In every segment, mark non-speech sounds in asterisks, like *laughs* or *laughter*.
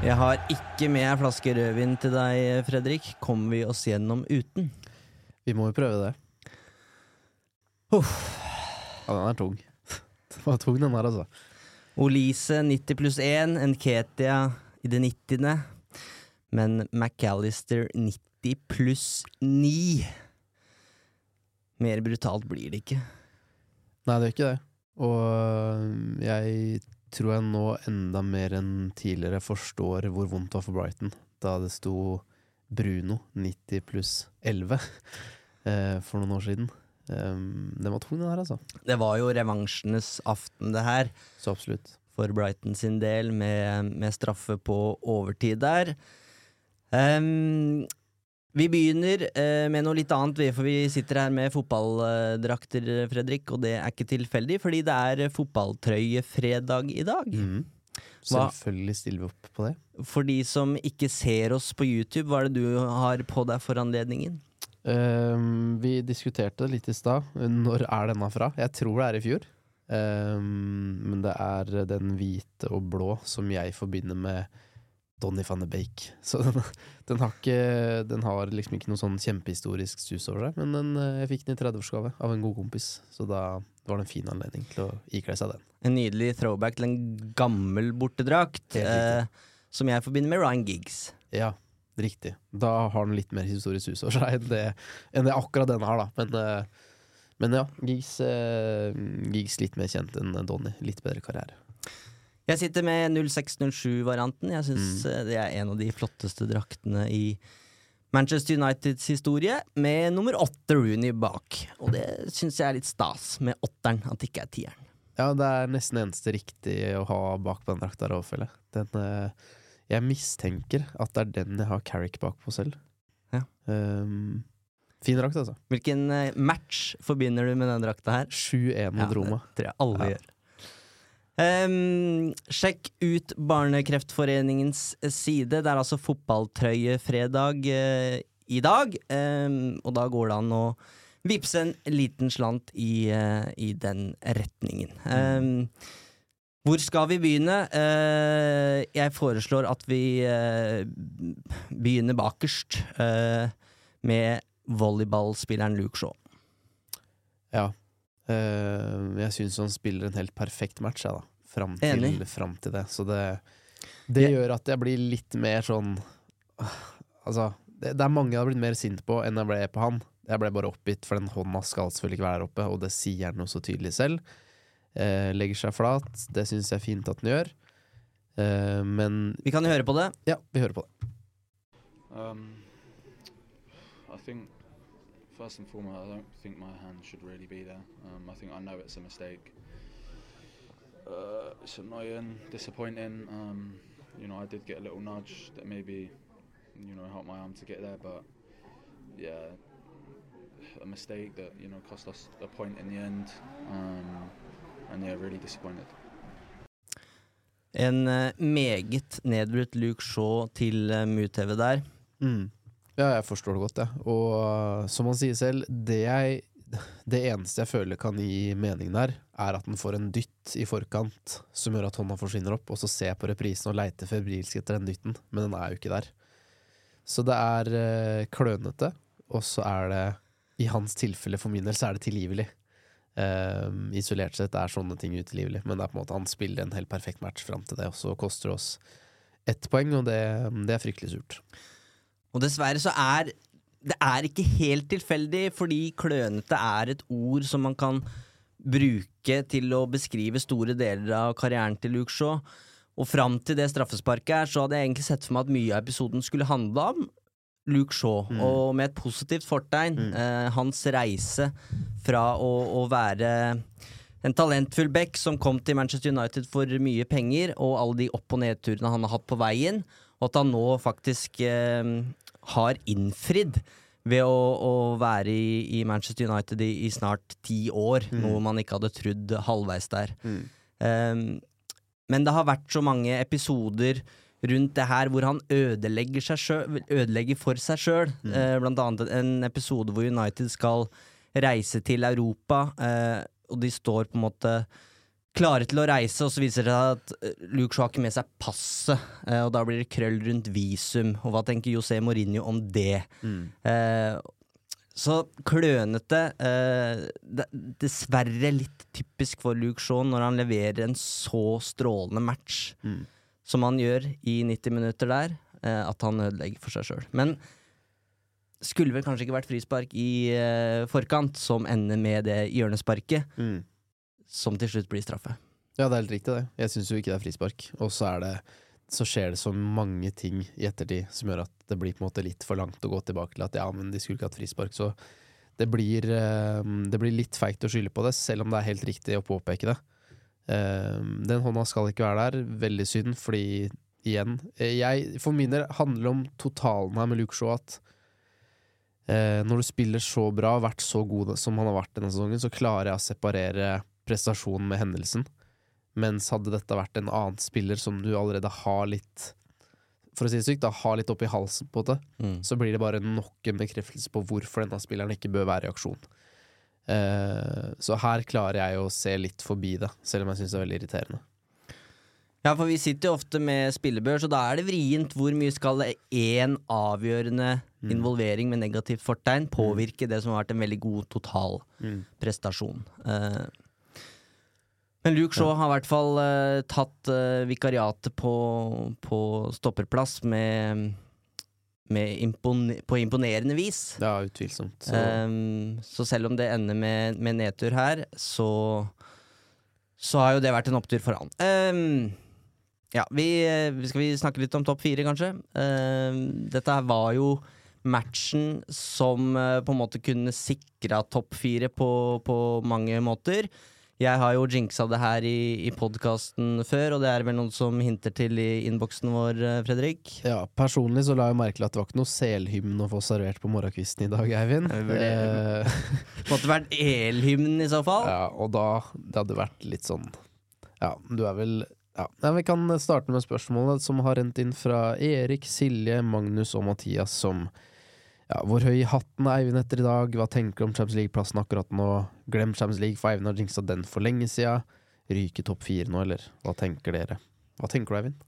Jeg har ikke med ei flaske rødvin til deg, Fredrik. Kommer vi oss gjennom uten? Vi må jo prøve det. Uff. Ja, den er tung. Den var tung, den her, altså. Olise 90 pluss 1, Nketia i det 90. Men McAllister 90 pluss 9. Mer brutalt blir det ikke. Nei, det er ikke det. Og øh, jeg tror jeg nå enda mer enn tidligere forstår hvor vondt det var for Brighton da det sto Bruno 90 pluss 11 eh, for noen år siden. Um, den var tung, den her, altså. Det var jo revansjenes aften, det her. Så absolutt. for Brighton sin del, med, med straffe på overtid der. Ehm, vi begynner eh, med noe litt annet, for vi sitter her med fotballdrakter, Fredrik, og det er ikke tilfeldig, fordi det er fotballtrøyefredag i dag. Mm. Selvfølgelig stiller vi opp på det. For de som ikke ser oss på YouTube, hva er det du har på deg for anledningen? Um, vi diskuterte det litt i stad. Når er denne fra? Jeg tror det er i fjor. Um, men det er den hvite og blå som jeg forbinder med Donny van de Beek. Så den, den, har ikke, den har liksom ikke noe sånn kjempehistorisk sus over seg. Men den, eh, jeg fikk den i 30-årsgave av en god kompis, så da var det en fin anledning til å ikle seg den. En nydelig throwback til en gammel bortedrakt, eh, som jeg forbinder med Ryan Giggs. Ja, riktig. Da har den litt mer historisk sus over seg enn det, enn det akkurat den har, da. Men, eh, men ja, Giggs, eh, Giggs litt mer kjent enn Donny. Litt bedre karriere. Jeg sitter med 0607-varianten. Jeg syns Mm. eh, det er en av de flotteste draktene i Manchester Uniteds historie, med nummer åtte Rooney bak. Og det syns jeg er litt stas, med åtteren, at det ikke er tieren. Ja, det er nesten eneste riktig å ha bak på den drakta, føler jeg. Den, eh, jeg mistenker at det er den jeg har Carrick bak på selv. Ja. Um, fin drakt, altså. Hvilken eh, match forbinder du med den drakta her? 7-1 mot Roma. Det tror jeg alle Ja. gjør. Ehm, sjekk ut Barnekreftforeningens side. Det er altså fotballtrøyefredag uh, i dag. Um, og da går det an å vippse en liten slant i, uh, i den retningen. Um, hvor skal vi begynne? Uh, jeg foreslår at vi eh, begynner bakerst, eh, med volleyballspilleren Luke Shaw. Ja. Eh, jeg syns han spiller en helt perfekt match, jeg, da. Fram til, fram til det. Så det, det Ja. gjør at jeg blir litt mer sånn ah, Altså, det, det er mange jeg har blitt mer sint på enn jeg ble på han. Jeg ble bare oppgitt, for den hånda skal selvfølgelig ikke være der oppe, og det sier han jo så tydelig selv. Eh, legger seg flat. Det syns jeg er fint at han gjør. Eh, men Vi kan jo høre på det. ja, vi hører på det. Um, I think first and foremost, I don't think my hand should really be there. Um, I think I know it's a mistake. Uh, it's annoying, disappointing. Um, you know, I did get a little nudge that maybe, you know, helped my arm to get there, but yeah, a mistake that you know cost us a point in the end. Um, and yeah, really disappointed. En eh, meget nedbrutt Luke Shaw til uh, MUTV der. Mm. Ja, jeg forstår det godt, jeg. Og uh, som han sier selv, det, jeg, det eneste jeg føler kan gi mening der, er at han får en dytt i forkant som gjør at hånda forsvinner opp, og så ser jeg på reprisen og leiter febrilsk etter den dytten, men den er jo ikke der. Så det er uh, klønete, og så er det, i hans tilfelle for min del, så er det tilgivelig. Um, isolert sett er sånne ting utilgivelig, men det er på en måte han spiller en helt perfekt match fram til det, og så koster det oss ett poeng, og det, det er fryktelig surt. Og dessverre så er det er ikke helt tilfeldig, fordi klønete er et ord som man kan bruke til å beskrive store deler av karrieren til Luke Shaw. Og fram til det straffesparket her, så hadde jeg egentlig sett for meg at mye av episoden skulle handle om Luke Shaw, Mm. og med et positivt fortegn. Mm. Eh, hans reise fra å, å være en talentfull back som kom til Manchester United for mye penger, og alle de opp- og nedturene han har hatt på veien, og at han nå faktisk eh, har innfridd ved å, å være i, i Manchester United i, i snart ti år, noe man ikke hadde trodd halvveis der. Um, men det har vært så mange episoder rundt det her hvor han ødelegger, selv, ødelegger for seg sjøl. Eh, blant annet en episode hvor United skal reise til Europa, eh, og de står på en måte klare til å reise, og så viser det seg at eh, Luke Shaw har ikke med seg passet, eh, og da blir det krøll rundt visum. Og hva tenker José Mourinho om det? Eh, så klønete eh, Dessverre litt typisk for Luke Shaw når han leverer en så strålende match Mm. som han gjør i 90 minutter der, eh, at han ødelegger for seg sjøl. Men skulle vel kanskje ikke vært frispark i eh, forkant, som ender med det hjørnesparket, Mm. Som til slutt blir straffe. Ja, det er helt riktig, det. Jeg syns jo ikke det er frispark. Og så er det så skjer det så mange ting i ettertid som gjør at det blir på en måte litt for langt å gå tilbake til at ja, men de skulle ikke hatt frispark. Så det blir, eh, det blir litt feigt å skylde på det, selv om det er helt riktig å påpeke det. Eh, den hånda skal ikke være der. Veldig synd, fordi igjen eh, jeg, For min del handler det om totalen her med Luke Shaw at når du spiller så bra, vært så god som han har vært denne sesongen, så klarer jeg å separere prestasjonen med hendelsen. Mens hadde dette vært en annen spiller som du allerede har litt For å si det sykt, da har litt oppi halsen på det, så blir det bare nok en bekreftelse på hvorfor denne spilleren ikke bør være i aksjon. Uh, så her klarer jeg å se litt forbi det, selv om jeg syns det er veldig irriterende. Ja, for vi sitter jo ofte med spillebørs, og da er det vrient hvor mye skal én avgjørende involvering med negativt fortegn påvirke det som har vært en veldig god totalprestasjon. Eh, men Luke Shaw har i hvert fall uh, tatt uh, vikariatet på, på stopperplass med, med impone på imponerende vis. Ja, utvilsomt. Så, um, så selv om det ender med, med nedtur her, så Så har jo det vært en opptur for han. Um, ja, vi, skal vi snakke litt om topp fire, kanskje? Um, dette her var jo matchen som uh, på en måte kunne sikra topp fire på, på mange måter. Jeg har jo jinxa det her i, i podkasten før, og det er vel noen som hinter til i innboksen vår, eh, Fredrik? ja, personlig så la jeg merke til at det var ikke noe selhymne å få servert på morgenkvisten i dag, Eivind. *laughs* Det Eh, Måtte vært elhymnen i så fall. Ja, og da det hadde vært litt sånn Ja, du er vel ja. ja, Vi kan starte med spørsmålet som har rent inn fra Erik, Silje, Magnus og Mathias som ja, Hvor høy i hatten er Eivind etter i dag? Hva tenker du om Champions League-plassen akkurat nå? Glem Champions League, for Eivind har jinxa den for lenge sida. Ryke topp fire nå, eller? Hva tenker dere? Hva tenker du, Eivind?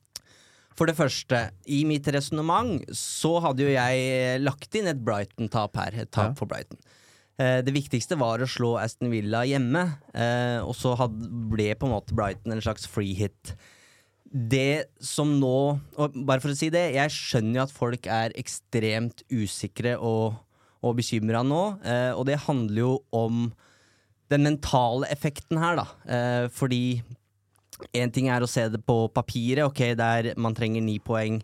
For det første, i mitt resonnement så hadde jo jeg lagt inn et Brighton-tap her. Et tap Ja. for Brighton. Eh, Det viktigste var å slå Aston Villa hjemme, eh, og så ble på en måte Brighton en slags free hit. Det som nå Og bare for å si det, jeg skjønner jo at folk er ekstremt usikre og, og bekymra nå, eh, og det handler jo om den mentale effekten her, da. Eh, fordi én ting er å se det på papiret, ok, der man trenger ni poeng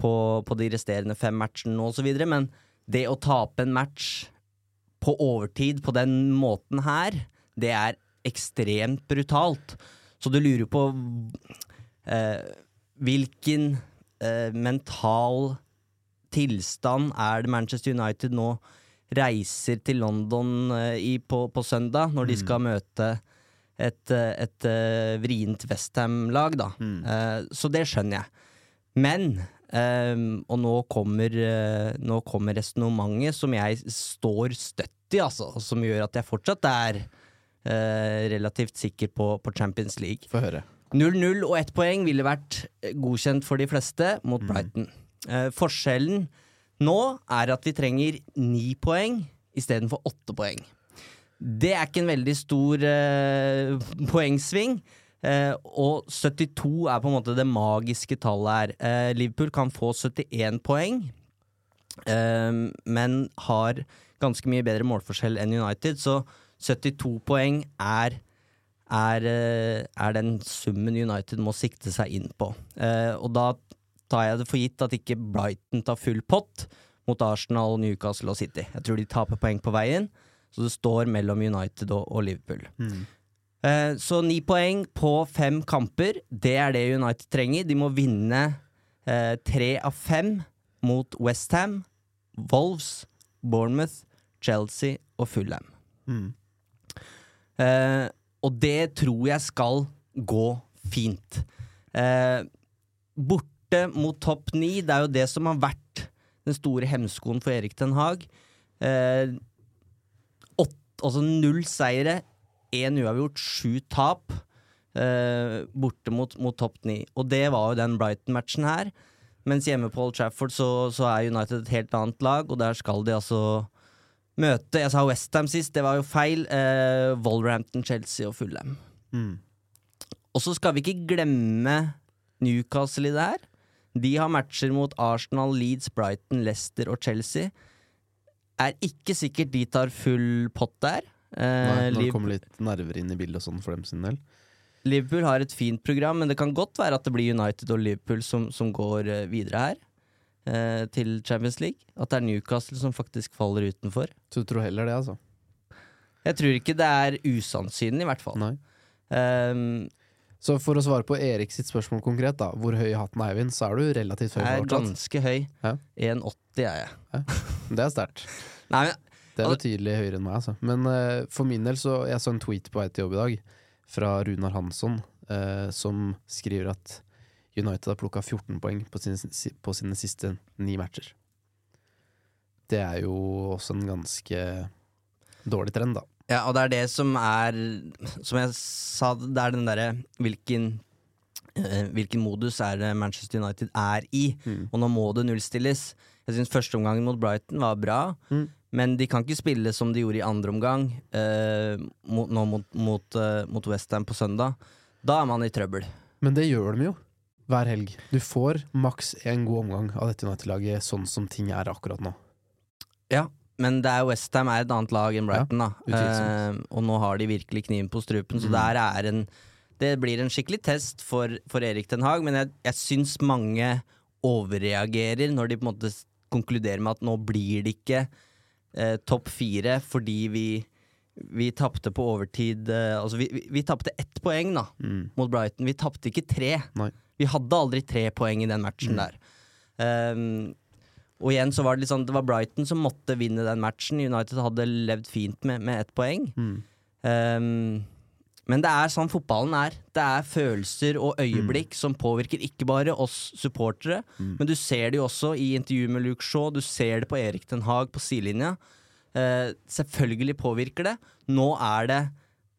på, på de resterende fem matchene videre, men det å tape en match på overtid på den måten her, det er ekstremt brutalt. Så du lurer på hvilken eh, mental tilstand er det Manchester United nå reiser til London eh, i, på, på søndag, når de skal møte et, eh, et eh, vrient Westham-lag, da. Eh, så det skjønner jeg. Men eh, og nå kommer, eh, nå kommer resonnementet som jeg står støtt i, altså. Som gjør at jeg fortsatt er eh, relativt sikker på, på Champions League. Få høre. 0-0 og ett poeng ville vært eh, godkjent for de fleste mot Brighton. Eh, forskjellen nå er at vi trenger ni poeng istedenfor åtte poeng. Det er ikke en veldig stor eh, poengsving. Eh, og 72 er på en måte det magiske tallet her. Eh, Liverpool kan få 71 poeng, eh, men har ganske mye bedre målforskjell enn United, så 72 poeng er er, eh, er den summen United må sikte seg inn på. Eh, og da tar jeg det for gitt at ikke Brighton tar full pott mot Arsenal, Newcastle og City. Jeg tror de taper poeng på veien, så det står mellom United og, og Liverpool. Eh, så ni poeng på fem kamper, det er det United trenger. De må vinne eh, tre av fem mot Westham, Wolves, Bournemouth, Chelsea og Fulham. Mm. Eh, og det tror jeg skal gå fint. Eh, borte mot topp ni, det er jo det som har vært den store hemskoen for Erik Den Haag. Eh, altså null seire, én uavgjort, sju tap. Eh, borte mot, mot topp ni. Og det var jo den Brighton-matchen her. Mens hjemme på Old Trafford så, så er United et helt annet lag, og der skal de altså møte Jeg sa Westham sist, det var jo feil. Eh, Wolverhampton, Chelsea og Fulham. Mm. Og så skal vi ikke glemme Newcastle i det her. De har matcher mot Arsenal, Leeds, Brighton, Leicester og Chelsea. Er ikke sikkert de tar full pott der. Eh, Nei, når det kommer litt nerver inn i bildet og sånn for dem sin del. Liverpool har et fint program, men det kan godt være at det blir United og Liverpool som, som går eh, videre her. Eh, til Champions League. At det er Newcastle som faktisk faller utenfor. Så du tror heller det, altså? Jeg tror ikke det er usannsynlig, i hvert fall. Um, Så for å svare på Erik sitt spørsmål konkret, da. Hvor høy i hatten er Eivind? Så er du relativt høy jeg er ganske høy. Ja. 1,80 er jeg. Det er sterkt. *laughs* Nei, men Det er betydelig høyere enn meg, altså. Men uh, for min del, så Jeg så en tweet på vei til jobb i dag fra Runar Hansson, uh, som skriver at United har plukka 14 poeng på sine, på sine siste ni matcher. Det er jo også en ganske dårlig trend, da. Ja, og det er det som er Som jeg sa, det er den derre hvilken eh, Hvilken modus er det Manchester United er i? Mm. Og nå må det nullstilles. Jeg syns førsteomgangen mot Brighton var bra, Mm. men de kan ikke spille som de gjorde i andre omgang, eh, mot, nå mot, mot, uh, mot Westham på søndag. Da er man i trøbbel. Men det gjør de jo hver helg. Du får maks én god omgang av dette United-laget sånn som ting er akkurat nå. Ja, men det er Westham er et annet lag enn Brighton, da. Eh, og nå har de virkelig kniven på strupen, så Mm. der er en Det blir en skikkelig test for, for Erik Den Haag, men jeg, jeg syns mange overreagerer når de på en måte konkluderer med at nå blir det ikke eh, topp fire fordi vi vi tapte på overtid eh, Altså, vi, vi, vi tapte ett poeng, da, Mm. mot Brighton. Vi tapte ikke tre. Nei. Vi hadde aldri tre poeng i den matchen der. Um, og igjen så var det litt sånn Det var Brighton som måtte vinne den matchen. United hadde levd fint med, med ett poeng. Mm. Um, men det er sånn fotballen er. Det er følelser og øyeblikk som påvirker ikke bare oss supportere, men du ser det jo også i intervjuet med Luke Shaw, du ser det på Erik Den Haag på sidelinja. Uh, selvfølgelig påvirker det. Nå er det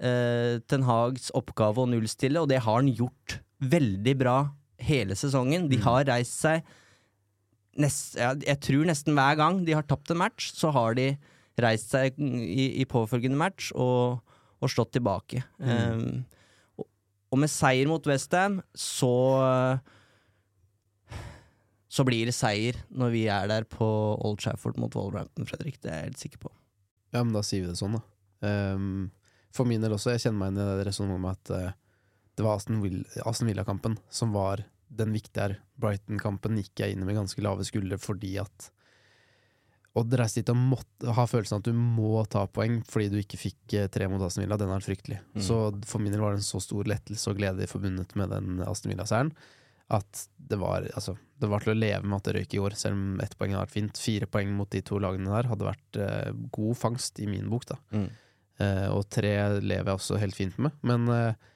uh, Ten Hags oppgave å nullstille, og det har han gjort veldig bra hele sesongen. De har reist seg nest, ja, Jeg tror nesten hver gang de har tapt en match, så har de reist seg i, i påfølgende match og, og slått tilbake. Um, og, og med seier mot Westham, så så blir det seier når vi er der på Old Trafford mot Wolverhampton, Fredrik. Det er jeg helt sikker på. Ja, men da sier vi det sånn, da. Um, for min del også, jeg kjenner meg inn i det resonnementet med at eh, det var Aston, Will Aston Villa-kampen som var den viktige her. Brighton-kampen gikk jeg inn med ganske lave skuldre fordi at Odd reiste dit og måtte ha følelsen at du må ta poeng fordi du ikke fikk eh, tre mot Aston Villa. Den er fryktelig. Mm. Så for min del var det en så stor lettelse og glede forbundet med den Aston Villa-seieren at det var, altså, det var til å leve med at det røyk i år, selv om ett poeng hadde vært fint. Fire poeng mot de to lagene der hadde vært eh, god fangst i min bok, da. Mm. Eh, og tre lever jeg også helt fint med. Men eh,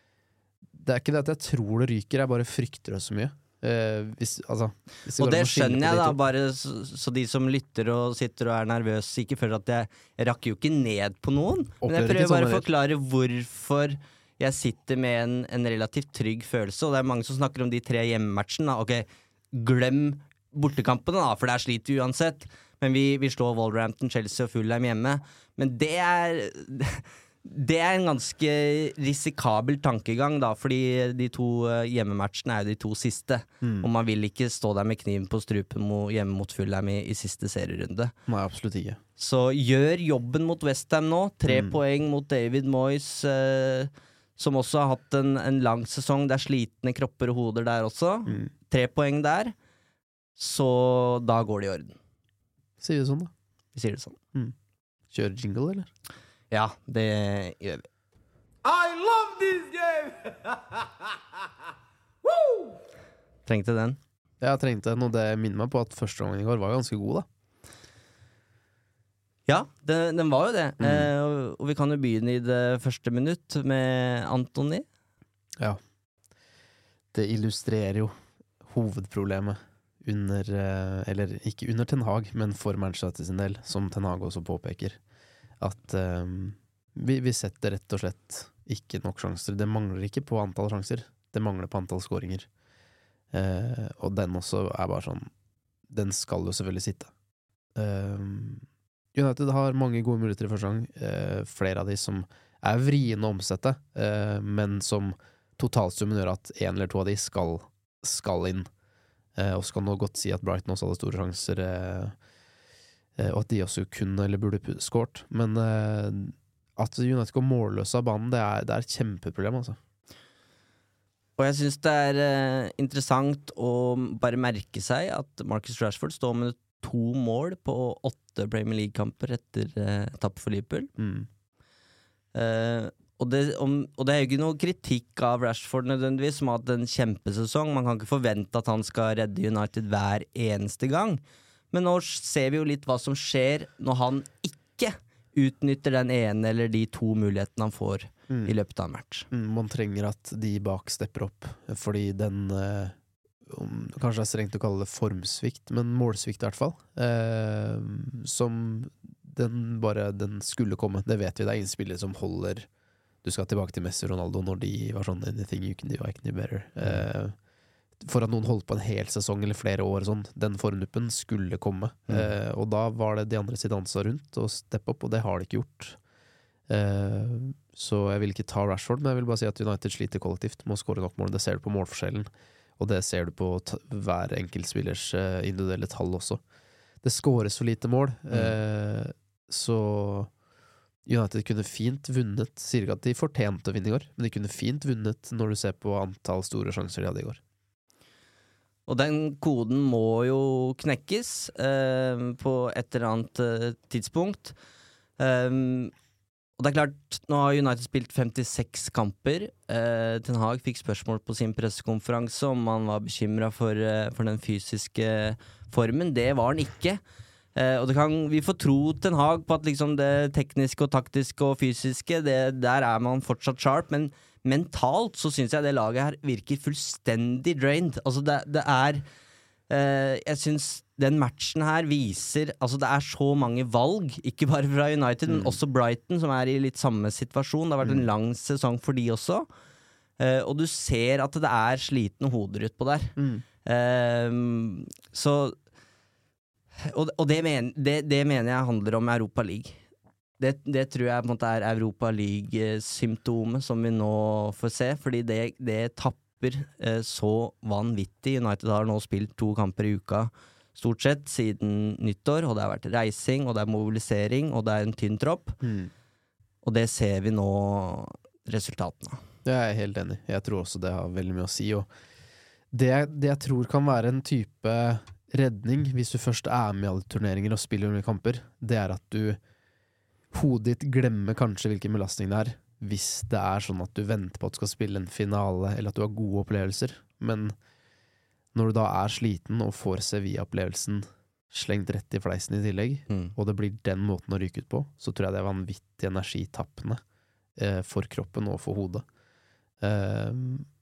det er ikke det at jeg tror det ryker, jeg bare frykter det så mye. Uh, hvis, altså, hvis Og det skjønner jeg, da, bare så, så de som lytter og sitter og er nervøse, ikke føler at jeg, jeg rakker jo ikke ned på noen. Men jeg prøver bare å forklare hvorfor jeg sitter med en, en relativt trygg følelse. Og det er mange som snakker om de tre hjemmematchene. Ok, glem bortekampene, da, for der sliter vi uansett. Men vi, vi slår Wolverhampton, Chelsea og Fulham hjemme. Men det er *laughs* Det er en ganske risikabel tankegang, da, fordi de to eh, hjemmematchene er jo de to siste. Mm. Og man vil ikke stå der med kniven på strupen hjemme mot Fulham i, i siste serierunde. Nei, absolutt ikke. Så gjør jobben mot Westham nå. Tre Mm. poeng mot David Moyes, eh, som også har hatt en, en lang sesong. Det er slitne kropper og hoder der også. Mm. Tre poeng der. Så da går det i orden. Sier vi sånn, da. Vi sier det sånn. Kjøre jingle, eller? Ja, det gjør vi. I love this game! *laughs* Trengte den. Jeg trengte den, og det minner meg på at første gangen i går var ganske god, da. Ja, den, den var jo det. Mm. Eh, og, og vi kan jo begynne i det første minutt med Antony. Det illustrerer jo hovedproblemet under eh, Eller ikke under Ten Hag, men for Manchester sin del, som Ten Hag også påpeker. At um, vi, vi setter rett og slett ikke nok sjanser. Det mangler ikke på antall sjanser, det mangler på antall skåringer. Uh, og den også er bare sånn Den skal jo selvfølgelig sitte. Uh, United har mange gode muligheter i første gang. uh, flere av de som er vriene å omsette, eh, men som totalsummen gjør at én eller to av de skal, skal inn. Eh, og så kan du godt si at Brighton også hadde store sjanser, eh, eh, og at de også kunne eller burde skåret. Men eh, at United går målløse av banen, det er, det er et kjempeproblem, altså. Og jeg syns det er eh, interessant å bare merke seg at Marcus Rashford står med to mål på åtte Premier League-kamper etter eh, tap for Liverpool. Mm. Eh, og, det, om, og det er jo ikke noe kritikk av Rashford nødvendigvis, som har hatt en kjempesesong. Man kan ikke forvente at han skal redde United hver eneste gang. Men nå ser vi jo litt hva som skjer når han ikke utnytter den ene eller de to mulighetene han får Mm. i løpet av en match. Mm, Man trenger at de bak stepper opp, fordi den eh, Kanskje det er strengt å kalle det formsvikt, men målsvikt i hvert fall. Eh, som den bare Den skulle komme. Det vet vi. Det er ingen spillere som holder Du skal tilbake til Messi og Ronaldo når de var sånn Anything you can do, I can do better. Eh, for at noen holdt på en hel sesong eller flere år sånn, den formduppen skulle komme. Mm. Eh, og da var det de andre sitt ansvar rundt å steppe opp, og det har de ikke gjort. Eh, så jeg vil ikke ta Rashford, men jeg vil bare si at United sliter kollektivt med å skåre nok mål. Det ser du på målforskjellen, og det ser du på hver enkeltspillers eh, individuelle tall også. Det skåres for lite mål, eh, så United kunne fint vunnet. Sier ikke at de fortjente å vinne i går, men de kunne fint vunnet når du ser på antall store sjanser de hadde i går. Og den koden må jo knekkes eh, på et eller annet eh, tidspunkt. Um, og det er klart, nå har United spilt 56 kamper. Eh, Ten Hag fikk spørsmål på sin pressekonferanse om han var bekymra for, eh, for den fysiske formen. Det var han ikke. Eh, og kan, vi får tro Ten Hag på at liksom det tekniske og taktiske og fysiske, det, der er man fortsatt sharp. Men mentalt så syns jeg det laget her virker fullstendig drained. Altså det, det er eh, Jeg syns den matchen her viser Altså det er så mange valg, ikke bare fra United, men også Brighton, som er i litt samme situasjon. Det har vært en lang sesong for de også. Eh, og du ser at det er slitne hoder utpå der. Eh, så Og, og det, men, det, det mener jeg handler om Europa League. Det, det tror jeg på en måte er Europa League-symptomet som vi nå får se, fordi det, det tapper eh, så vanvittig. United har nå spilt to kamper i uka stort sett siden nyttår, og det har vært reising, og det er mobilisering, og det er en tynn tropp. Og det ser vi nå resultatene av. Det er jeg helt enig i. Jeg tror også det har veldig mye å si. Og det, det jeg tror kan være en type redning, hvis du først er med i alle turneringer og spiller mye kamper, det er at du Hodet ditt glemmer kanskje hvilken belastning det er, hvis det er sånn at du venter på at du skal spille en finale, eller at du har gode opplevelser. Men når du da er sliten og får Sevilla-opplevelsen slengt rett i fleisen i tillegg, og det blir den måten å ryke ut på, så tror jeg det er vanvittig energitappende eh, for kroppen og for hodet. Eh,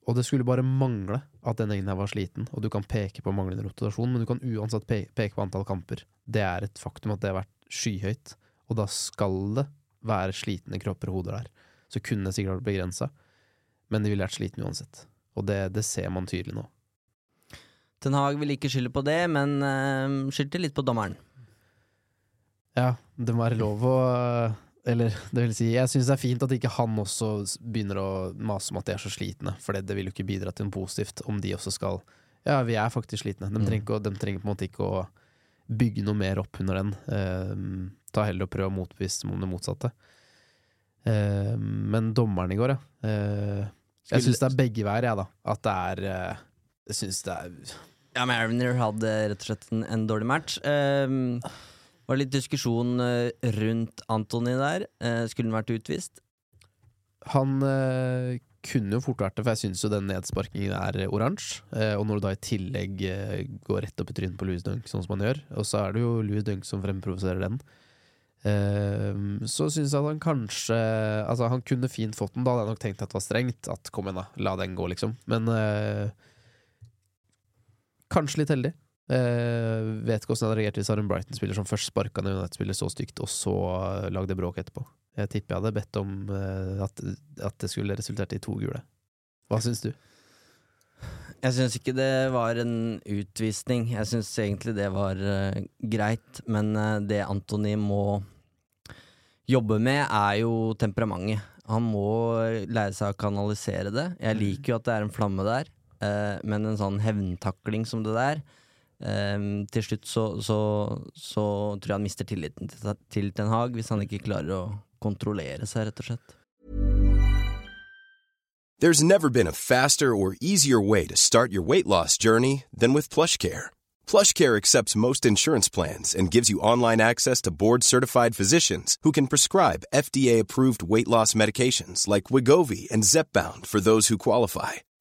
Og det skulle bare mangle at den gjengen her var sliten, og du kan peke på manglende rotasjon, men du kan uansett pe peke på antall kamper. Det er et faktum at det har vært skyhøyt, og da skal det være slitne kropper og hoder der. Så kunne det sikkert vært begrensa, men de ville vært slitne uansett. Og det, det ser man tydelig nå. Ten Hag vil ikke skylde på det, men uh, skyldte litt på dommeren. Ja, det må være lov å Eller *laughs* det vil si, jeg syns det er fint at ikke han også begynner å mase om at de er så slitne, for det, det vil jo ikke bidra til noe positivt om de også skal Ja, vi er faktisk slitne. De Mm. trenger, ikke, de trenger på en måte ikke å bygge noe mer opp under den. Eh, ta heller og prøve å motbevise om det motsatte. Eh, men dommeren i går, ja. Eh, jeg syns det er begge veier, jeg, da. At det er eh, Jeg syns det er Ja, Mariner hadde rett og slett en, en dårlig match. Det var litt diskusjon eh, rundt Antony der. Eh, skulle han vært utvist? Han eh, kunne jo fort vært det, for jeg syns jo den nedsparkingen er oransje. Eh, og når du da i tillegg eh, går rett opp i trynet på Louis Dunk, sånn som han gjør, og så er det jo Louis Dunk som fremprovoserer den, eh, så syns jeg at han kanskje Altså, han kunne fint fått den, da hadde jeg nok tenkt at det var strengt. At kom igjen, da, la den gå, liksom. Men eh, kanskje litt heldig. Eh, vet ikke hvordan jeg hadde reagert hvis en Brighton-spiller som først sparka ned United-spiller så stygt, og så eh, lagde bråk etterpå. Jeg tipper jeg hadde bedt om eh, at, at det skulle resultert i to gule. Hva syns du? Jeg syns ikke det var en utvisning. Jeg syns egentlig det var uh, greit, men det Antony må jobbe med, er jo temperamentet. Han må lære seg å kanalisere det. Jeg liker jo at det er en flamme der, men en sånn hevntakling som det der eh, Til slutt så, så, så tror jeg han mister tilliten til, til Ten Hag, hvis han ikke klarer å kontrollere seg, rett og slett. There's never been a faster or easier way to start your weight loss journey than with PlushCare. PlushCare accepts most insurance plans and gives you online access to board-certified physicians who can prescribe FDA-approved weight loss medications like Wigovi and Zepbound for those who qualify.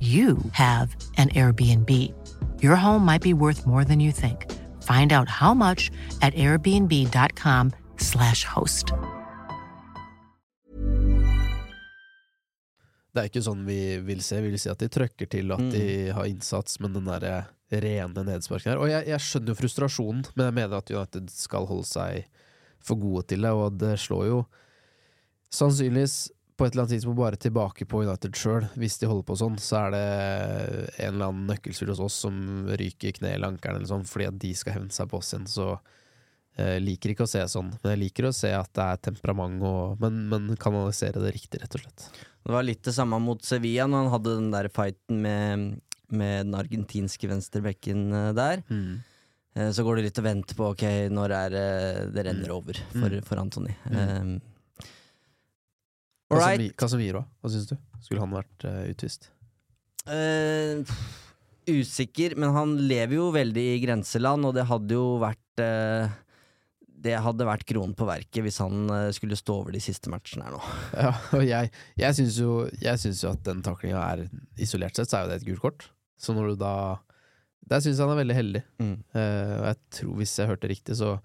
you have an Airbnb. Your home might be worth more than you think. Find out how much at airbnb.com/slash host. Det er ikke sånn vi vil se. Vi vil si at de trøkker til, at de har innsats, men den derre rene nedsparken her. Og jeg, jeg skjønner jo frustrasjonen, men jeg mener at United skal holde seg for gode til det, og det slår jo sannsynligvis på et eller annet tidspunkt bare tilbake på United sjøl. Hvis de holder på sånn, så er det en eller annen nøkkelspiller hos oss som ryker i kne eller ankelen eller sånn, fordi at de skal hevne seg på oss igjen. Så jeg liker ikke å se sånn. Men jeg liker å se at det er temperament, og, men, men kanalisere det riktig, rett og slett. Det var litt det samme mot Sevilla når han hadde den der fighten med, med den argentinske venstrebekken eh, der. Mm. Så går det litt og venter på ok, når er det det renner over for, Mm. for Antony. Mm. Um, right. Casemi- Casemiro, hva syns du? Skulle han vært uh, utvist? Uh, usikker, men han lever jo veldig i grenseland, og det hadde jo vært uh, Det hadde vært kronen på verket hvis han skulle stå over de siste matchene her nå. *laughs* Ja, og jeg, jeg syns jo, jo at den taklinga er Isolert sett så er jo det et gult kort. Så når du da Der syns jeg han er veldig heldig. Mm. Og jeg tror, hvis jeg hørte riktig, så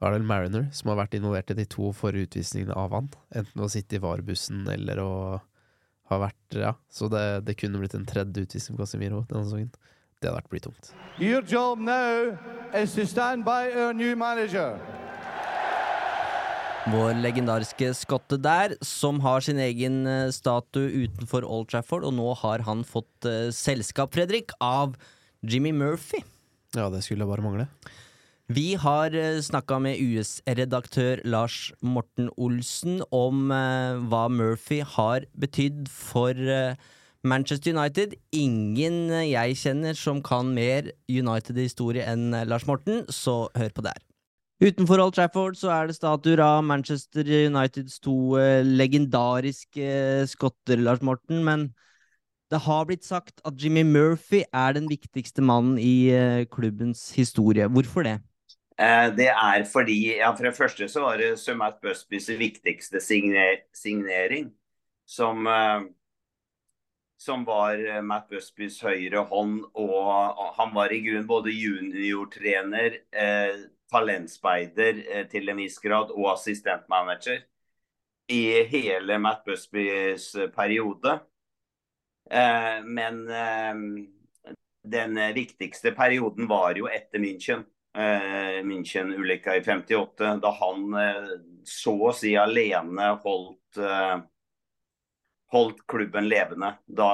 var det Mariner som har vært involvert i de to forrige utvisningene av han. Enten å sitte i varebussen eller å ha vært Ja, så det, det kunne blitt en tredje utvisning på Casemiro denne sesongen. Det hadde vært blytungt. Your job now is to stand by our new manager. Vår legendariske skotte der, som har sin egen eh, statue utenfor Old Trafford, og nå har han fått uh, selskap, Fredrik, av Jimmy Murphy. Ja, det skulle bare mangle. Vi har uh, snakka med US-redaktør Lars Morten Olsen om eh, hva Murphy har betydd for eh, Manchester United. Ingen eh, jeg kjenner som kan mer United-historie enn eh, Lars Morten, så hør på det her. Utenfor Old Trafford så er det statuer av Manchester Uniteds to eh, legendariske eh, skotter, Lars Morten, men det har blitt sagt at Jimmy Murphy er den viktigste mannen i eh, klubbens historie. Hvorfor det? Eh, Det er fordi ja, For det første så var det Sumat Busbys viktigste signer signering. Som, eh, som var eh, Matt Busbys høyre hånd. Og han var i grunnen både juniortrener, eh, talentspeider til en viss grad og assistentmanager i hele Matt Busbys periode. Men den viktigste perioden var jo etter München eh, München-ulykka i 58, da han eh, så å si alene holdt, eh, holdt klubben levende. Da,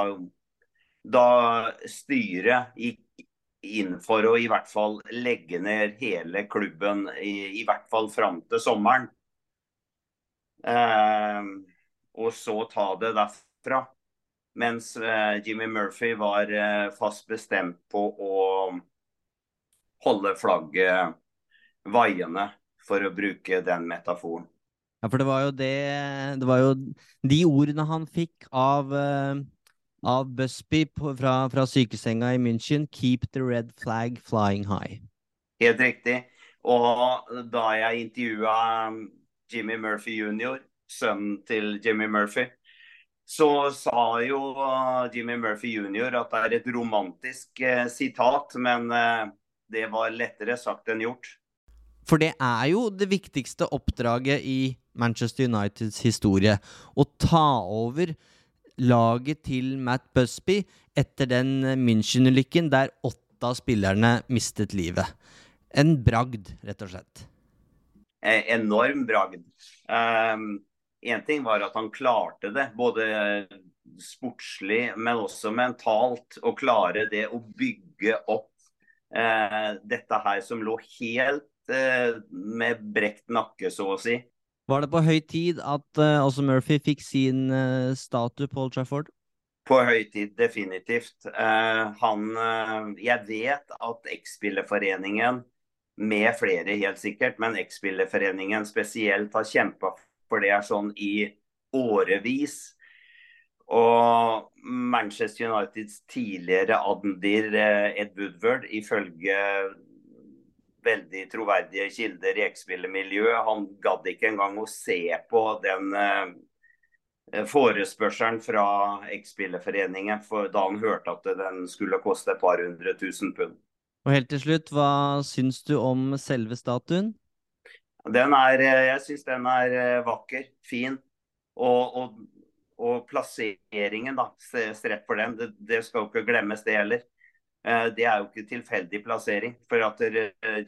da styret gikk inn for å i hvert fall legge ned hele klubben, i, i hvert fall fram til sommeren. Eh, og så ta det derfra. Mens eh, Jimmy Murphy var eh, fast bestemt på å holde flagget vaiende, for å bruke den metaforen. Ja, for det var jo det Det var jo de ordene han fikk av eh, av Busby på, fra, fra sykesenga i München. 'Keep the red flag flying high'. Helt riktig. Og da jeg intervjua Jimmy Murphy jr., sønnen til Jimmy Murphy, så sa jo Jimmy Murphy jr. at det er et romantisk eh, sitat, men eh, det var lettere sagt enn gjort. For det er jo det viktigste oppdraget i Manchester Uniteds historie. Å ta over laget til Matt Busby etter den München-ulykken der åtte av spillerne mistet livet. En bragd, rett og slett. Eh, enorm bragd. Én ting var at han klarte det, både sportslig, men også mentalt. Å klare det å bygge opp dette her som lå helt eh, med brekt nakke, så å si. Var det på høy tid at eh, også Murphy fikk sin eh, statue på Old Trafford? På høytid, definitivt. Eh, han eh, Jeg vet at X-spillerforeningen, med flere helt sikkert, men X-spillerforeningen spesielt har kjempa for det er sånn i årevis. Og Manchester Uniteds tidligere admdir eh, Ed Woodward, ifølge veldig troverdige kilder i X-spillermiljøet, han gadd ikke engang å se på den eh, forespørselen fra X-spillerforeningen for da han hørte at den skulle koste et par hundre tusen pund. Og helt til slutt, hva syns du om selve statuen? Den er, eh, jeg syns den er vakker, fin. Og, og, og plasseringen, da, rett for den, det, det, skal jo ikke glemmes, det heller. Eh, det er jo ikke tilfeldig plassering. For at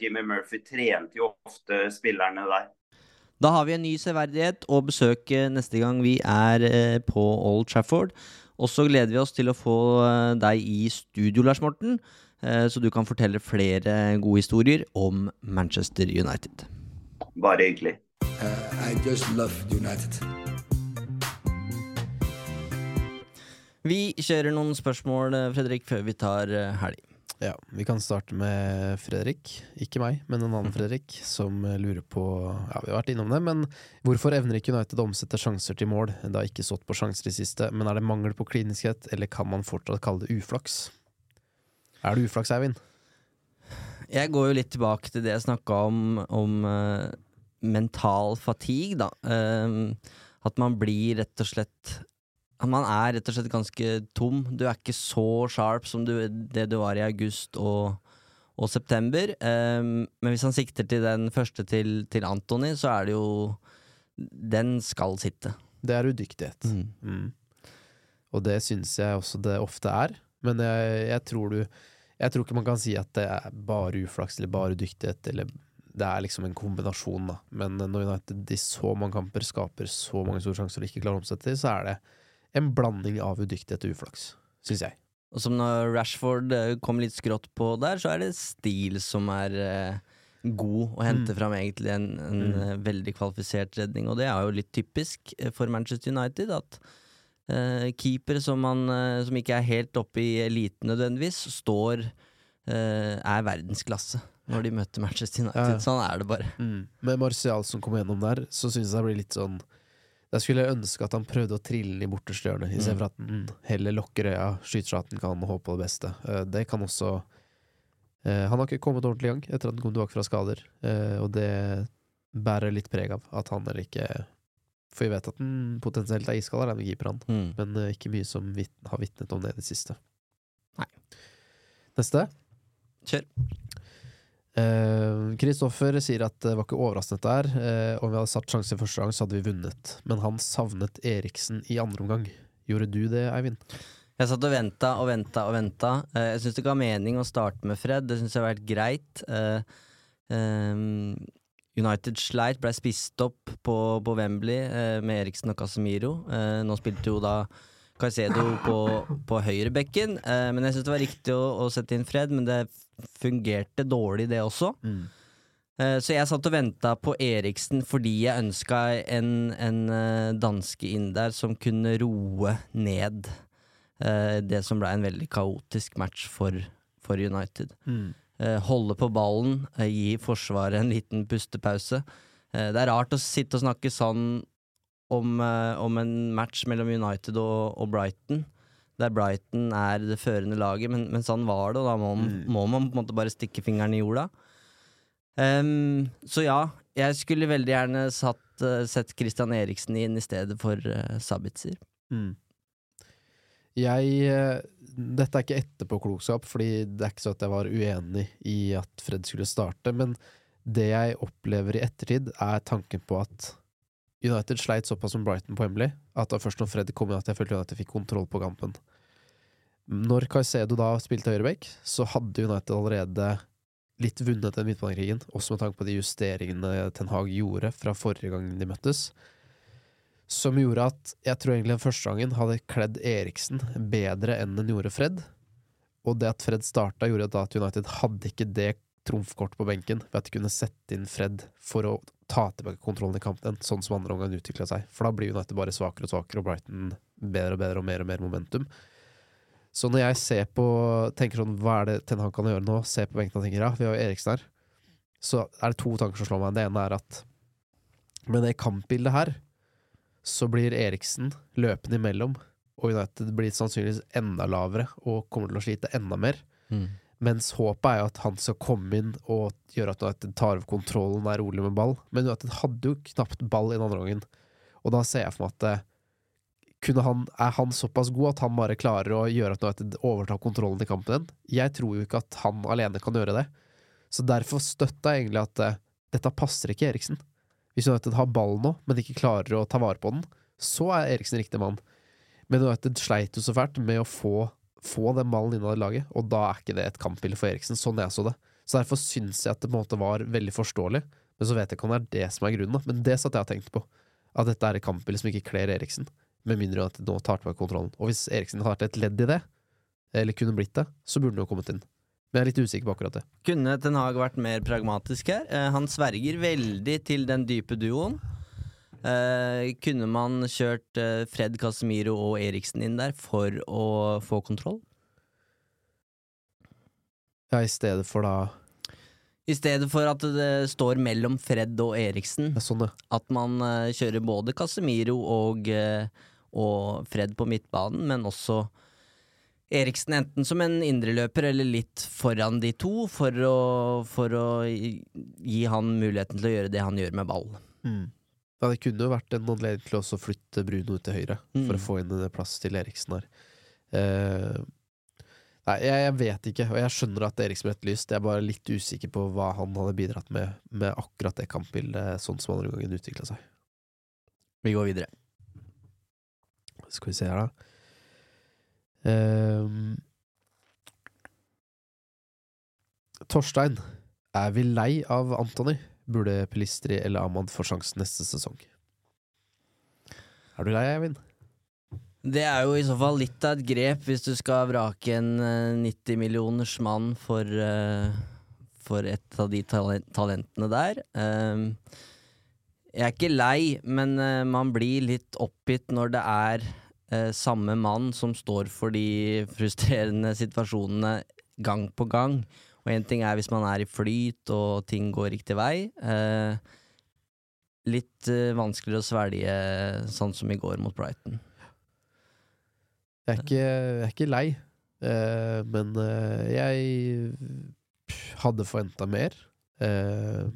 Jimmy Murphy trente jo ofte spillerne der. Da har vi en ny severdighet å besøke neste gang vi er på Old Trafford. Og så gleder vi oss til å få deg i studio, Lars Morten, så du kan fortelle flere gode historier om Manchester United. Bare hyggelig. Uh, I just love United. Vi kjører noen spørsmål, Fredrik, før vi tar helg. Ja, Vi kan starte med Fredrik. Ikke meg, men en annen Fredrik, som lurer på Ja, vi har vært innom det, men hvorfor evner ikke United å omsette sjanser til mål? Det har ikke stått på sjanser i siste, men er det mangel på kliniskhet, eller kan man fortsatt kalle det uflaks? Er det uflaks, Eivind? Jeg går jo litt tilbake til det jeg snakka om, om uh, mental fatigue, da. Uh, at man blir rett og slett man er rett og slett ganske tom. Du er ikke så sharp som du, det du var i august og, og september. Um, men hvis han sikter til den første til, til Antony, så er det jo Den skal sitte. Det er udyktighet. Mm. Mm. Og det syns jeg også det ofte er. Men jeg, jeg tror du Jeg tror ikke man kan si at det er bare uflaks eller bare dyktighet, eller det er liksom en kombinasjon, da. Men når United i så mange kamper skaper så mange store sjanser og ikke klarer å omsette dem, så er det en blanding av udyktighet og uflaks, syns jeg. Og som når Rashford eh, kom litt skrått på der, så er det stil som er eh, god å hente Mm. fram egentlig en, en Mm. eh, veldig kvalifisert redning. Og det er jo litt typisk for Manchester United at eh, keepere som, man, eh, som ikke er helt oppe i eliten nødvendigvis, står er verdensklasse når de møter Manchester United. Ja. Sånn er det bare. Med Martial som kom gjennom der, så syns jeg det blir litt sånn Der skulle jeg ønske at han prøvde å trille den i borterste hjørne, istedenfor at han heller lukker øya, skyter så at han kan håpe på det beste. Eh, Det kan også eh, Han har ikke kommet ordentlig i gang etter at han kom tilbake fra skader, eh, og det bærer litt preg av at han eller ikke For vi vet at han potensielt er iskald, den keeper, han. Mm. Men ikke mye som har vitnet om det i det siste. Nei. Neste. Kjør. Eh, Kristoffer sier at det var ikke overraskende dette her. Eh, om vi hadde satt sjanse første gang, så hadde vi vunnet. Men han savnet Eriksen i andre omgang. Gjorde du det, Eivind? Jeg satt og venta og venta og venta. Uh, jeg syns det ga mening å starte med Fred. Det syns jeg har vært greit. Eh, ehm, United sleit, blei spist opp på, på Wembley eh, med Eriksen og Casemiro. Eh, nå spilte jo da Caicedo på, på høyrebekken, eh, men jeg syns det var riktig å, å sette inn Fred. Men det fungerte dårlig, det også. Mm. Så jeg satt og venta på Eriksen fordi jeg ønska en, en eh, danske inn der som kunne roe ned eh, det som ble en veldig kaotisk match for, for United. Mm. Holde på ballen, eh, gi Forsvaret en liten pustepause. Eh, Det er rart å sitte og snakke sånn om, eh, om en match mellom United og, og Brighton. Der Brighton er det førende laget, men, men sånn var det, og da må, må man på en måte bare stikke fingeren i jorda. Um, så ja, jeg skulle veldig gjerne satt, uh, sett Christian Eriksen inn i stedet for uh, Sabitzer. Mm. Jeg eh, Dette er ikke etterpåklokskap, fordi det er ikke så at jeg var uenig i at Fred skulle starte, men det jeg opplever i ettertid, er tanken på at United sleit såpass som Brighton på Emily at var først når Fred kom inn at jeg følte United fikk kontroll på kampen. Når Caicedo da spilte høyreback, så hadde United allerede litt vunnet den midtbanekrigen, også med tanke på de justeringene Ten Hag gjorde fra forrige gang de møttes som gjorde at jeg tror egentlig den første gangen hadde kledd Eriksen bedre enn den gjorde Fred. Og det at Fred starta, gjorde at United hadde ikke det trumfkortet på benken ved at de kunne sette inn Fred for å ta tilbake kontrollen i kampen, sånn som andre omgang utvikla seg. For da blir United bare svakere og svakere, og Brighton bedre og bedre og mer og mer momentum. Så når jeg ser på tenker sånn, hva er det Ten Hag kan gjøre nå, ser på benken og tenker ja, vi har jo Eriksen her, så er det to tanker som slår meg. Det ene er at med det kampbildet her, så blir Eriksen løpende imellom, og United blir sannsynligvis enda lavere og kommer til å slite enda mer. Mens håpet er jo at han skal komme inn og gjøre at United tar over kontrollen og er rolig med ball. Men United hadde jo knapt ball i den andre gangen, og da ser jeg for meg at eh, han, er han såpass god at han bare klarer å gjøre at United overtar kontrollen i kampen igjen? Jeg tror jo ikke at han alene kan gjøre det. Så derfor støtta jeg egentlig at eh, dette passer ikke Eriksen. Hvis United har ballen nå, men ikke klarer å ta vare på den, så er Eriksen riktig mann. Men United sleit jo så fælt med å få, få den ballen innad i laget, og da er ikke det et kampbilde for Eriksen, sånn jeg så det. Så derfor syns jeg at det på en måte var veldig forståelig, men så vet jeg ikke om det er det som er grunnen. da. Men det satt jeg og tenkte på, at dette er et kampbilde som ikke kler Eriksen, med mindre at de nå tar tilbake kontrollen. Og hvis Eriksen hadde vært et ledd i det, eller kunne blitt det, så burde han jo kommet inn. Men jeg er litt usikker på akkurat det. Kunne Ten Hag vært mer pragmatisk her? Eh, han sverger veldig til den dype duoen. Eh, kunne man kjørt uh, Fred Casemiro og Eriksen inn der for å få kontroll? Ja, i stedet for da I stedet for at det står mellom Fred og Eriksen. Sånn, ja. At man uh, kjører både Casemiro og, og Fred på midtbanen, men også Eriksen enten som en indreløper eller litt foran de to, for å, for å gi han muligheten til å gjøre det han gjør med ball. Ja, det kunne jo vært en anledning til å flytte Bruno ut til høyre, for Mm. å få inn en plass til Eriksen her. Uh, nei, jeg, jeg vet ikke, og jeg skjønner at Eriksen ble etterlyst. Jeg er bare litt usikker på hva han hadde bidratt med med akkurat det kampbildet, sånn som andre gangen utvikla seg. Vi går videre. Skal vi se her, da. Uh, Torstein, er vi lei av Antony? Burde Pelistri eller Ahmad få sjansen neste sesong? Er du lei, Eivind? Det er jo i så fall litt av et grep hvis du skal vrake en eh, 90 millioners mann for, eh, for et av de talentene der. Ehm, jeg er ikke lei, men eh, man blir litt oppgitt når det er eh, samme mann som står for de frustrerende situasjonene gang på gang. Og én ting er hvis man er i flyt og ting går riktig vei. Eh, litt eh, vanskeligere å svelge sånn som i går mot Brighton. Jeg er ikke, jeg er ikke lei, eh, men eh, jeg hadde forventa mer. Eh,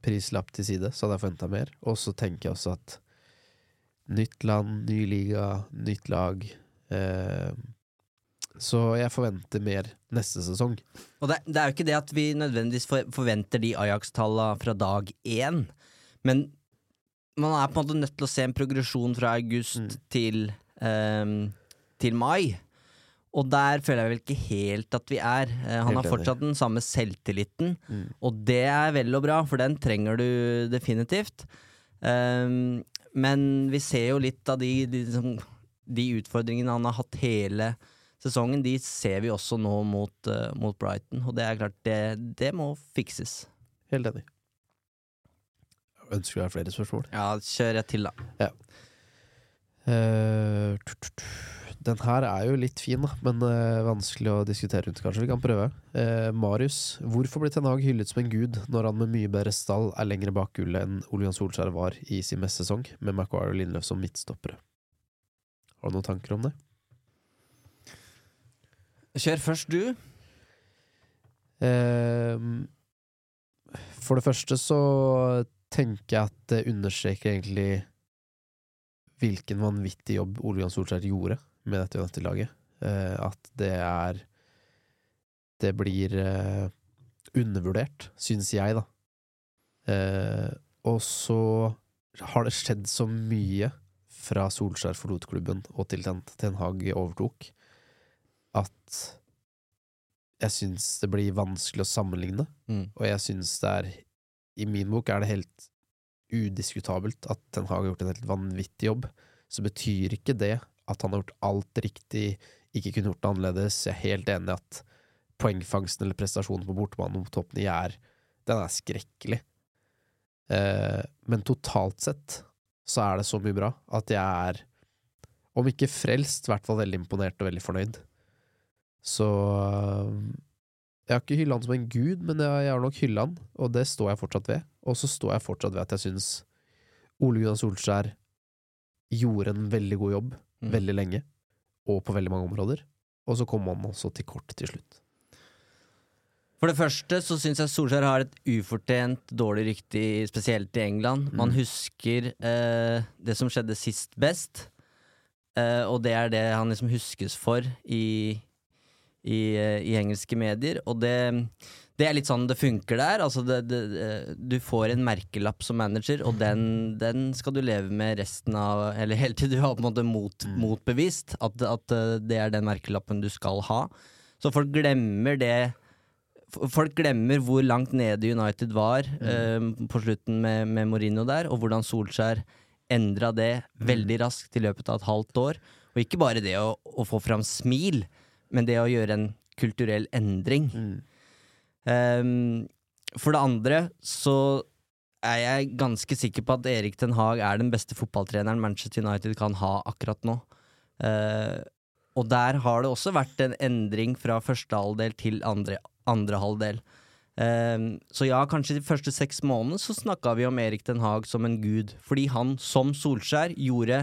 prislapp til side, så hadde jeg forventa mer. Og så tenker jeg også at nytt land, ny liga, nytt lag. Eh, så jeg forventer mer neste sesong. Og det, det er jo ikke det at vi nødvendigvis for, forventer de Ajax-tallene fra dag én, men man er på en måte nødt til å se en progresjon fra august Mm. til, um, til mai. Og der føler jeg vel ikke helt at vi er. Uh, han har fortsatt den samme selvtilliten, Mm. og det er vel og bra, for den trenger du definitivt. Um, men vi ser jo litt av de, de, liksom, de utfordringene han har hatt hele sesongen, de ser vi også nå mot, eh, mot Brighton. Og det er klart, det, det må fikses. Helt enig. Ønsker du ha flere spørsmål? Ja, kjør et til, da. Eh, tu, tu. den her er jo litt fin, da, men uh, vanskelig å diskutere rundt, kanskje. Vi kan prøve. Uh, Marius, hvorfor blir Ten Hag hyllet som en gud når han med mye bedre stall er lenger bak gullet enn Ole Johan Solskjær var i sin mest sesong, med Maguire og Lindløf som midtstoppere? Har du noen tanker om det? Kjør først, du. Eh, for det første så tenker jeg at det understreker egentlig hvilken vanvittig jobb Ole Johan Solskjær gjorde med dette United-laget. Eh, at det er Det blir eh, undervurdert, syns jeg, da. Eh, og så har det skjedd så mye fra Solskjær forlot klubben og til Ten Hag overtok, at jeg syns det blir vanskelig å sammenligne. Mm. Og jeg syns det er I min bok er det helt udiskutabelt at Ten Hag har gjort en helt vanvittig jobb. Så betyr ikke det at han har gjort alt riktig, ikke kunne gjort det annerledes. Jeg er helt enig i at poengfangsten eller prestasjonen på bortebane mot toppen i er Den er skrekkelig. Eh, men totalt sett så er det så mye bra at jeg er, om ikke frelst, i hvert fall veldig imponert og veldig fornøyd. Så øh, jeg har ikke hylla han som en gud, men jeg, jeg har nok hylla han, og det står jeg fortsatt ved. Og så står jeg fortsatt ved at jeg syns Ole Gunnar Solskjær gjorde en veldig god jobb Mm. veldig lenge, og på veldig mange områder. Og så kom han også til kort til slutt. For det første så syns jeg Solskjær har et ufortjent dårlig rykte, spesielt i England. Man Mm. husker eh, det som skjedde sist best, eh, og det er det han liksom huskes for i, i, eh, i engelske medier. Og det, det er litt sånn det funker der. Altså det, det, eh, du får en merkelapp som manager, og den, den skal du leve med resten av Eller helt til du har på en måte mot, motbevist at, at eh, det er den merkelappen du skal ha. Så folk glemmer det Folk glemmer hvor langt nede United var eh, på slutten med, med Mourinho der, og hvordan Solskjær endra det veldig raskt i løpet av et halvt år. Og ikke bare det å, å få fram smil, men det å gjøre en kulturell endring. Ehm, for det andre så er jeg ganske sikker på at Erik Den Haag er den beste fotballtreneren Manchester United kan ha akkurat nå. Uh, og der har det også vært en endring fra første halvdel til andre, andre halvdel. Ehm, så ja, kanskje de første seks månedene så snakka vi om Erik Den Haag som en gud, fordi han, som Solskjær, gjorde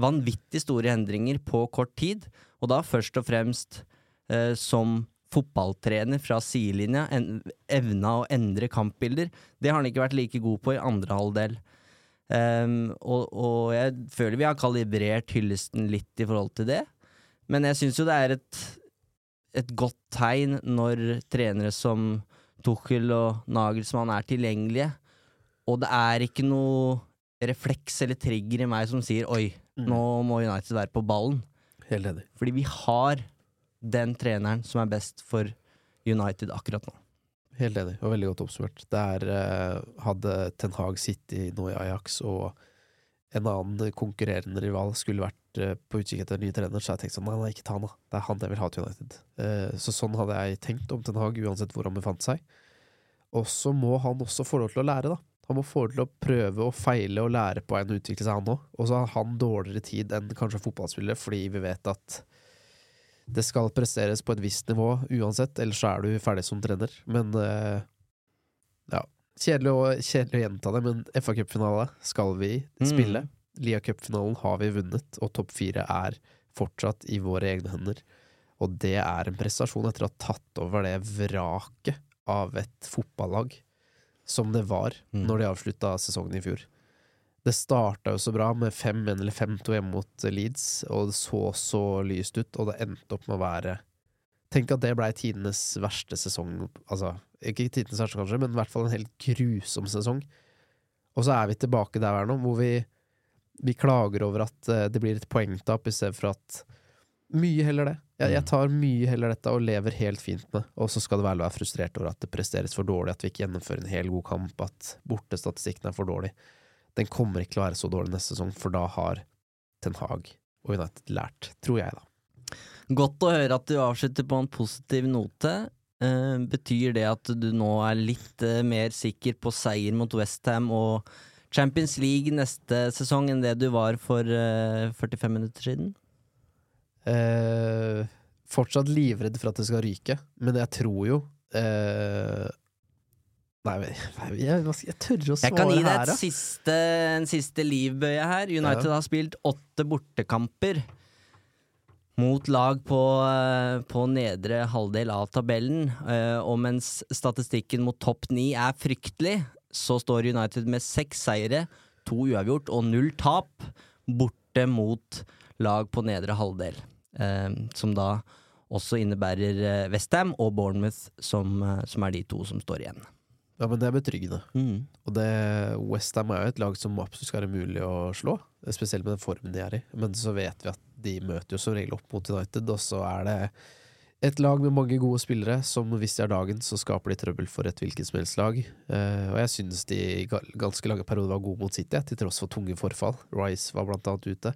vanvittig store endringer på kort tid, og da først og fremst eh, som fotballtrener fra sidelinja, en, evna å endre kampbilder. Det har han ikke vært like god på i andre halvdel. Um, og, og jeg føler vi har kalibrert hyllesten litt i forhold til det. Men jeg syns jo det er et, et godt tegn når trenere som Tuchel og Nagelsmann er tilgjengelige, og det er ikke noe refleks eller trigger i meg som sier 'oi, nå må United være på ballen'. Helt enig. Fordi vi har den treneren som er best for United akkurat nå. Helt enig, og veldig godt oppsummert. Der uh, hadde Ten Hag sittet nå i Ajax, og en annen konkurrerende rival skulle vært eh, på utkikk etter en ny trener, så jeg tenkte sånn nei, nei, ikke ta han, da. Det er han jeg vil ha til United. Eh, så sånn hadde jeg tenkt om Ten Hag, uansett hvor han befant seg. Og så må han også få lov til å lære, da. Han må få til å prøve og feile og lære på en utvikle seg, han òg. Og så har han dårligere tid enn kanskje fotballspillere, fordi vi vet at det skal presteres på et visst nivå uansett, ellers så er du ferdig som trener. Men uh, ja, kjedelig å, kjedelig å gjenta det, men FA Cup-finale skal vi spille. Lia Cup-finalen har vi vunnet, og topp fire er fortsatt i våre egne hender. Og det er en prestasjon etter å ha tatt over det vraket av et fotballag som det var Mm. når de avslutta sesongen i fjor. Det starta jo så bra med 5-1 eller 5-2 hjemme mot Leeds, og det så så lyst ut, og det endte opp med å være Tenk at det blei tidenes verste sesong. Altså, ikke tidenes verste, kanskje, men i hvert fall en helt grusom sesong. Og så er vi tilbake der vi er nå, hvor vi, vi klager over at eh, det blir et poengtap, i stedet for at Mye heller det. Jeg, jeg tar mye heller dette og lever helt fint med. Og så skal det å være frustrert over at det presteres for dårlig, at vi ikke gjennomfører en hel god kamp, at bortestatistikken er for dårlig. Den kommer ikke til å være så dårlig neste sesong, for da har Ten Hag og United lært, tror jeg, da. Godt å høre at du avslutter på en positiv note. Eh, betyr det at du nå er litt eh, mer sikker på seier mot Westham og Champions League neste sesong enn det du var for eh, 45 minutter siden? Eh, fortsatt livredd for at det skal ryke, men jeg tror jo eh, Nei, men jeg, jeg, jeg tør å Jeg kan gi deg siste, en siste livbøye her. United Ja. har spilt åtte bortekamper mot lag på, eh, på nedre halvdel av tabellen. eh, Og mens statistikken mot topp ni er fryktelig, så står United med seks seire, to uavgjort og null tap borte mot lag på nedre halvdel. Eh, Som da også innebærer eh, Westham og Bournemouth, som, eh, som er de to som står igjen. Ja, men det er betryggende. Mm. Og det, Westham er jo et lag som absolutt skal være mulig å slå, spesielt med den formen de er i. Men så vet vi at de møter jo som regel opp mot United, og så er det et lag med mange gode spillere som hvis de har dagen, så skaper de trøbbel for et hvilket som helst lag. Uh, og jeg synes de i ganske lange perioder var gode mot City, til tross for tunge forfall. Rice var blant annet ute.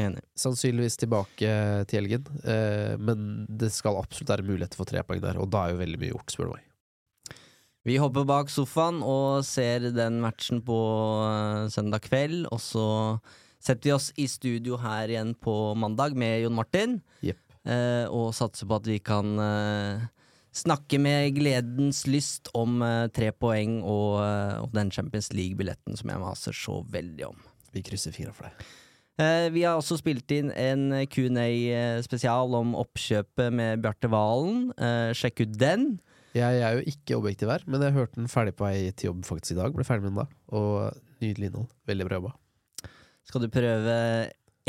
Enig. Sannsynligvis tilbake til helgen, eh, men det skal absolutt være muligheter for tre poeng der, og da er jo veldig mye gjort, spør du meg. Vi hopper bak sofaen og ser den matchen på eh, søndag kveld, og så setter vi oss i studio her igjen på mandag med Jon Martin, yep. eh, og satser på at vi kan eh, snakke med gledens lyst om uh, tre poeng og, uh, og den Champions League-billetten som jeg maser så veldig om. Vi krysser fire for det. Eh, vi har også spilt inn en Q&A-spesial om oppkjøpet med Bjarte Valen. Eh, sjekk ut den. Jeg er jo ikke objektiv her, men jeg hørte den ferdig på vei til jobb faktisk i dag. Ble ferdig med den da. Og nydelig innhold. Veldig bra jobba. Skal du prøve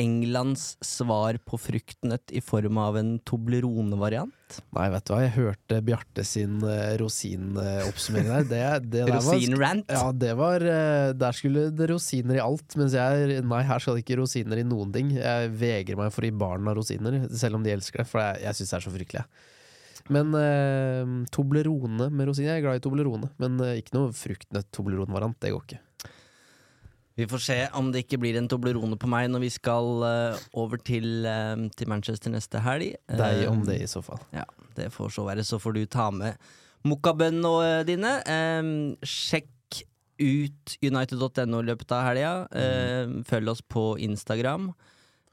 Englands svar på fruktnøtt i form av en Toblerone-variant? Nei, vet du hva, jeg hørte Bjarte sin uh, rosinoppsummering der. Det, det der var- Rosin-rant? Ja, det var uh, Der skulle det rosiner i alt, mens jeg Nei, her skal det ikke rosiner i noen ting. Jeg vegrer meg for å gi barna rosiner, selv om de elsker det, for jeg, jeg syns det er så fryktelig. Men uh, Toblerone med rosiner Jeg er glad i Toblerone, men ikke noe fruktnøtt-Toblerone-variant. Det går ikke. Vi får se om det ikke blir en Toblerone på meg når vi skal uh, over til, uh, til Manchester neste helg. Deg om Eh, det, i så fall. Ja, det får så være. Så får du ta med mokkabønnene dine. Sjekk ut united.no i løpet av helga. Eh, følg oss på Instagram.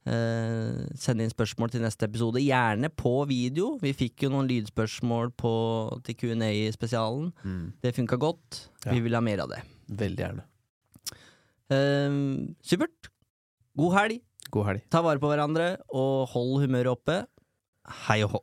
Uh, send inn spørsmål til neste episode, gjerne på video. Vi fikk jo noen lydspørsmål på, til Q&A-spesialen. Det funka godt. Ja. Vi vil ha mer av det. Veldig gjerne. Eh, supert. God helg. God helg. Ta vare på hverandre, og hold humøret oppe. Hei og hå.